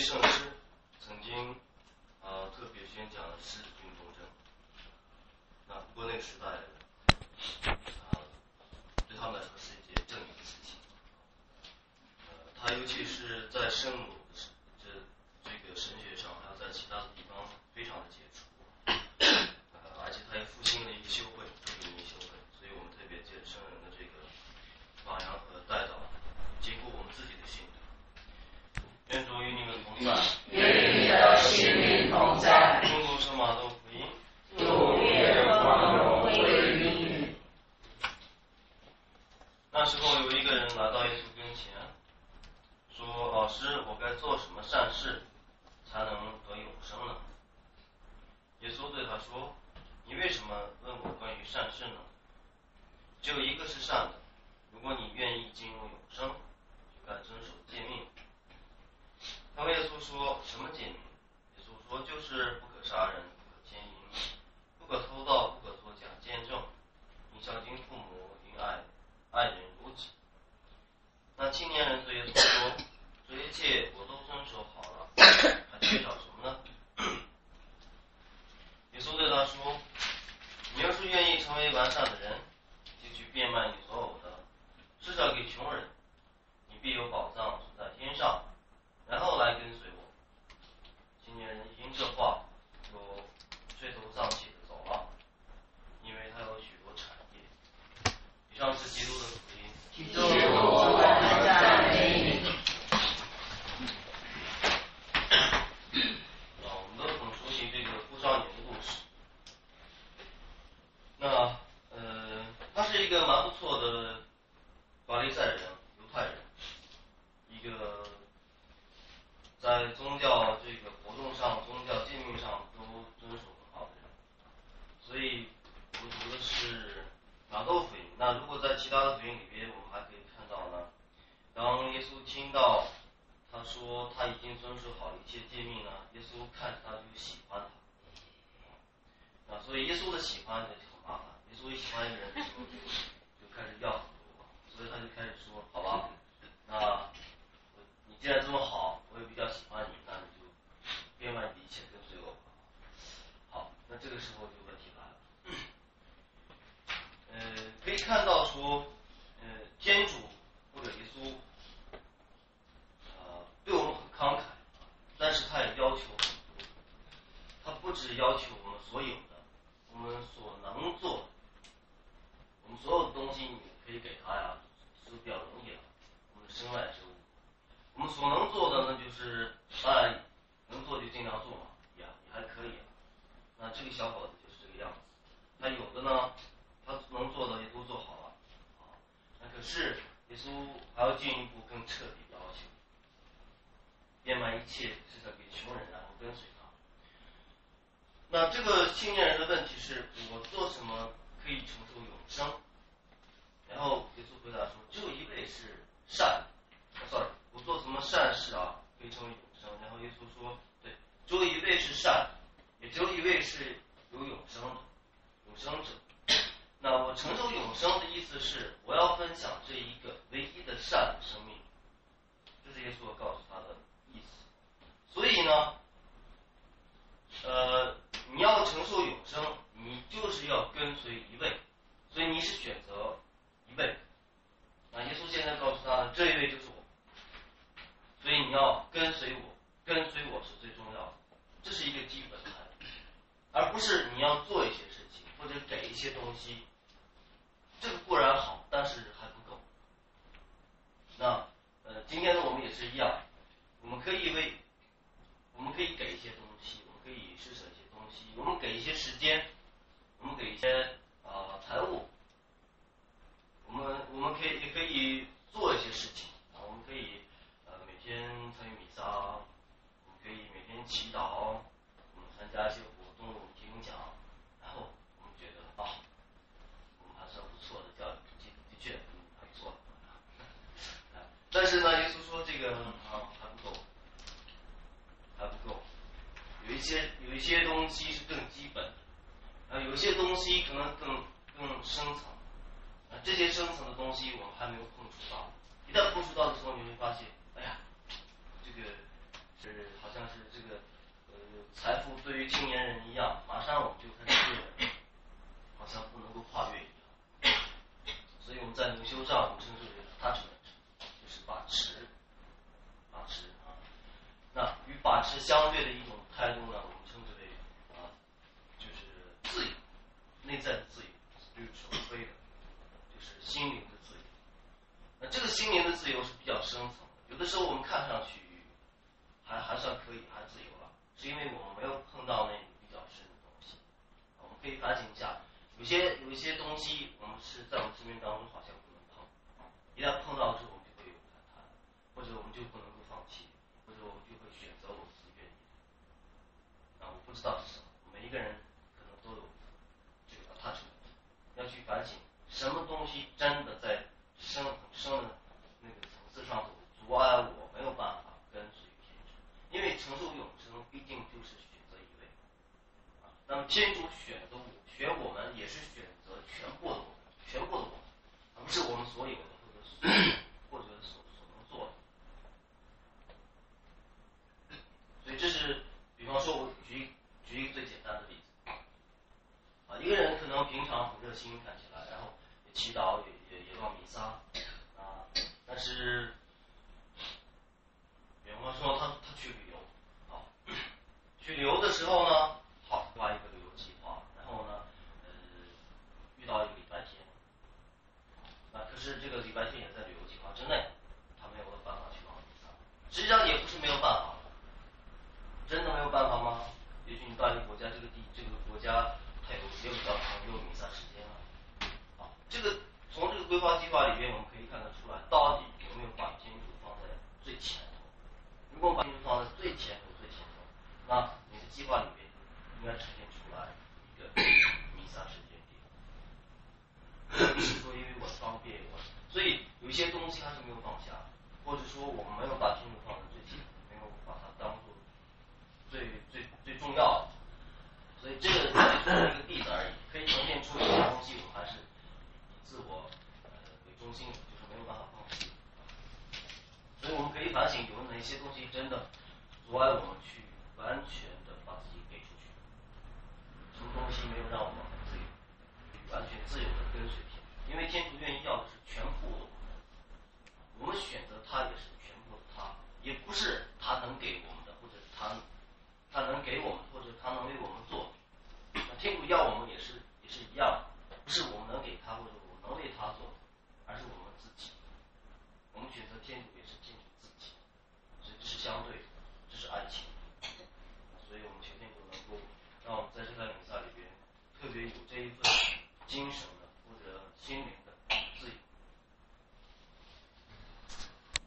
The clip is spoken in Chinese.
圣师曾经啊特别宣讲了十字军东征，那不过那个时代啊对他们来说是一件正义的事情，呃，他尤其是在圣母的这这个神学上，还有在其他的地方非常的杰出，呃，而且他也复兴了一个修会，特别一修会，所以我们特别借圣人的这个榜样和带导，兼顾我们自己的信徒。愿主与你们同在。与你的心灵同在。中国圣马窦福音。主愿光荣归于你。那时候有一个人来到耶稣跟前，说：“老师，我该做什么善事，才能得永生呢？”耶稣对他说：“你为什么问我关于善事呢？只有一个是善的，如果你愿意进入永生，就该遵守诫命。”他问耶稣说：“什么诫命？”耶稣说：“就是不可杀人，不可奸淫，不可偷盗，不可作假见证，应孝敬父母，应爱爱人如己。”青年人对说：“这一切我都遵守好了，还缺少什么呢？”耶稣对他说：“你要是愿意成为完善的人，就去变卖你所有的，施舍给穷人，你必有宝藏存在天上。”然后来跟随我。青年人一听这话，就垂头丧气的走了，因为他有许多产业。以上是基督的福音。基督，我们赞美你。啊，我们都很熟悉这个富少年的故事。那呃，他是一个蛮不错的法利赛人，犹太人，一个。在宗教这个活动上、宗教诫命上都遵守很好的人，所以我们读的是马窦福音。那如果在其他的福音里边，我们还可以看到呢，当耶稣听到他说他已经遵守好一切诫命呢，耶稣看着他就喜欢他。啊，所以耶稣的喜欢也很麻烦。耶稣一喜欢一个人，就开始要，所以他就开始说：“好吧，那你。”既然这么好，我也比较喜欢你，那你就变卖你一切跟随我吧。好，那这个时候就问题来了。呃，可以看到说，呃，天主或者耶稣，呃，对我们很慷慨，但是他也要求很多。他不只要求我们所有的，我们所能做的，我们所有的东西你可以给他呀，是比较容易了。我们的身外之物。我们所能做的呢，就是当然能做就尽量做嘛，也也还可以。那这个小伙子就是这个样子。那有的呢，他能做的也都做好了，啊，那可是耶稣还要进一步更彻底的要求，变卖一切，是在给穷人，然后跟随他。那这个青年人的问题是我做什么可以承受永生？然后耶稣回答说，只有一位是善，sorry。我做什么善事啊，可以成为永生？然后耶稣说：“对，只有一位是善，也只有一位是有永生的永生者。那我承受永生的意思是，我要分享这一个唯一的善的生命，这是耶稣告诉他的意思。所以呢，呃，你要承受永生，你就是要跟随一位，所以你是选择一位。那耶稣现在告诉他的这一位就是我。”所以你要跟随我，跟随我是最重要的，这是一个基本的，而不是你要做一些事情或者给一些东西，这个固然好，但是还不够。那呃，今天呢，我们也是一样，我们可以为，我们可以给一些东西，我们可以施舍一些东西，我们给一些时间，我们给一些啊财物，我们我们可以也可以做一些事情啊，我们可以。每天参与弥撒，我们可以每天祈祷，我们参加一些活动，听讲，然后我们觉得啊，我们还算不错的教育，的的确还不错。但是呢，耶稣说这个啊还不够，还不够，有一些有一些东西是更基本的，啊有些东西可能更更深层，啊这些深层的东西我们还没有碰触到，一旦碰触到的时候，你会发现，哎呀。这个是好像是这个呃财富对于青年人一样，马上我们就开始，像不能够跨越一样。所以我们在灵修上，我们称之为 attachment，就是把持，把持啊。那与把持相对的一种态度呢，我们称之为啊，就是自由，内在的自由，就是所谓的，就是心灵的自由。那这个心灵的自深层，有的时候我们看上去还还算可以，还自由了，是因为我们没有碰到那个比较深的东西。我们可以反省一下，有些有一些东西，我们是在我们生命当中好像不能碰，一旦碰到之后，我们就会有反弹，或者我们就不能够放弃，或者我们就会选择我自己愿意的。啊，我不知道是什么，每一个人可能都有这个 attachment，要去反省什么东西真的在深很深的那个层次上头阻碍我没有办法跟随天主，因为承受永生毕竟就是选择一位，啊，那么天主选择我选我们也是选择全部的我们，全部的我们，而不是我们所有的或者所或者所所能做的。所以这是，比方说，我举举一个最简单的例子，啊，一个人可能平常很热心，看起来，然后也祈祷，也也也往弥撒，啊，但是，比方说他他去旅游，啊，去旅游的时候呢，好，画一个旅游计划，然后呢，呃，遇到一个礼拜天，那可是这个礼拜天也在旅游计划之内，他没有办法去往弥撒，实际上也不是没有办法。真的没有办法吗？也许你到一个国家，这个地这个国家它有也有教堂，也有弥撒时间啊。啊，这个从这个规划计划里边，我们可以看得出来，到底有没有把天主放在最前头。如果把天主放在最前头、最前头，那你的计划里边应该呈现出来一个弥撒时间点。不是说因为我方便我，所以有些东西还是没有放下，或者说我们没有把天主放在最前，没有把它当做。最最最重要的，所以这个只是一个例子而已，可以呈现出一些东西，我们还是以自我呃为中心，就是没有办法放弃。所以我们可以反省，有哪些东西真的阻碍我们去完全的把自己给出去？什么东西没有让我们自由，完全自由的跟随天？因为天主愿意要的是全部的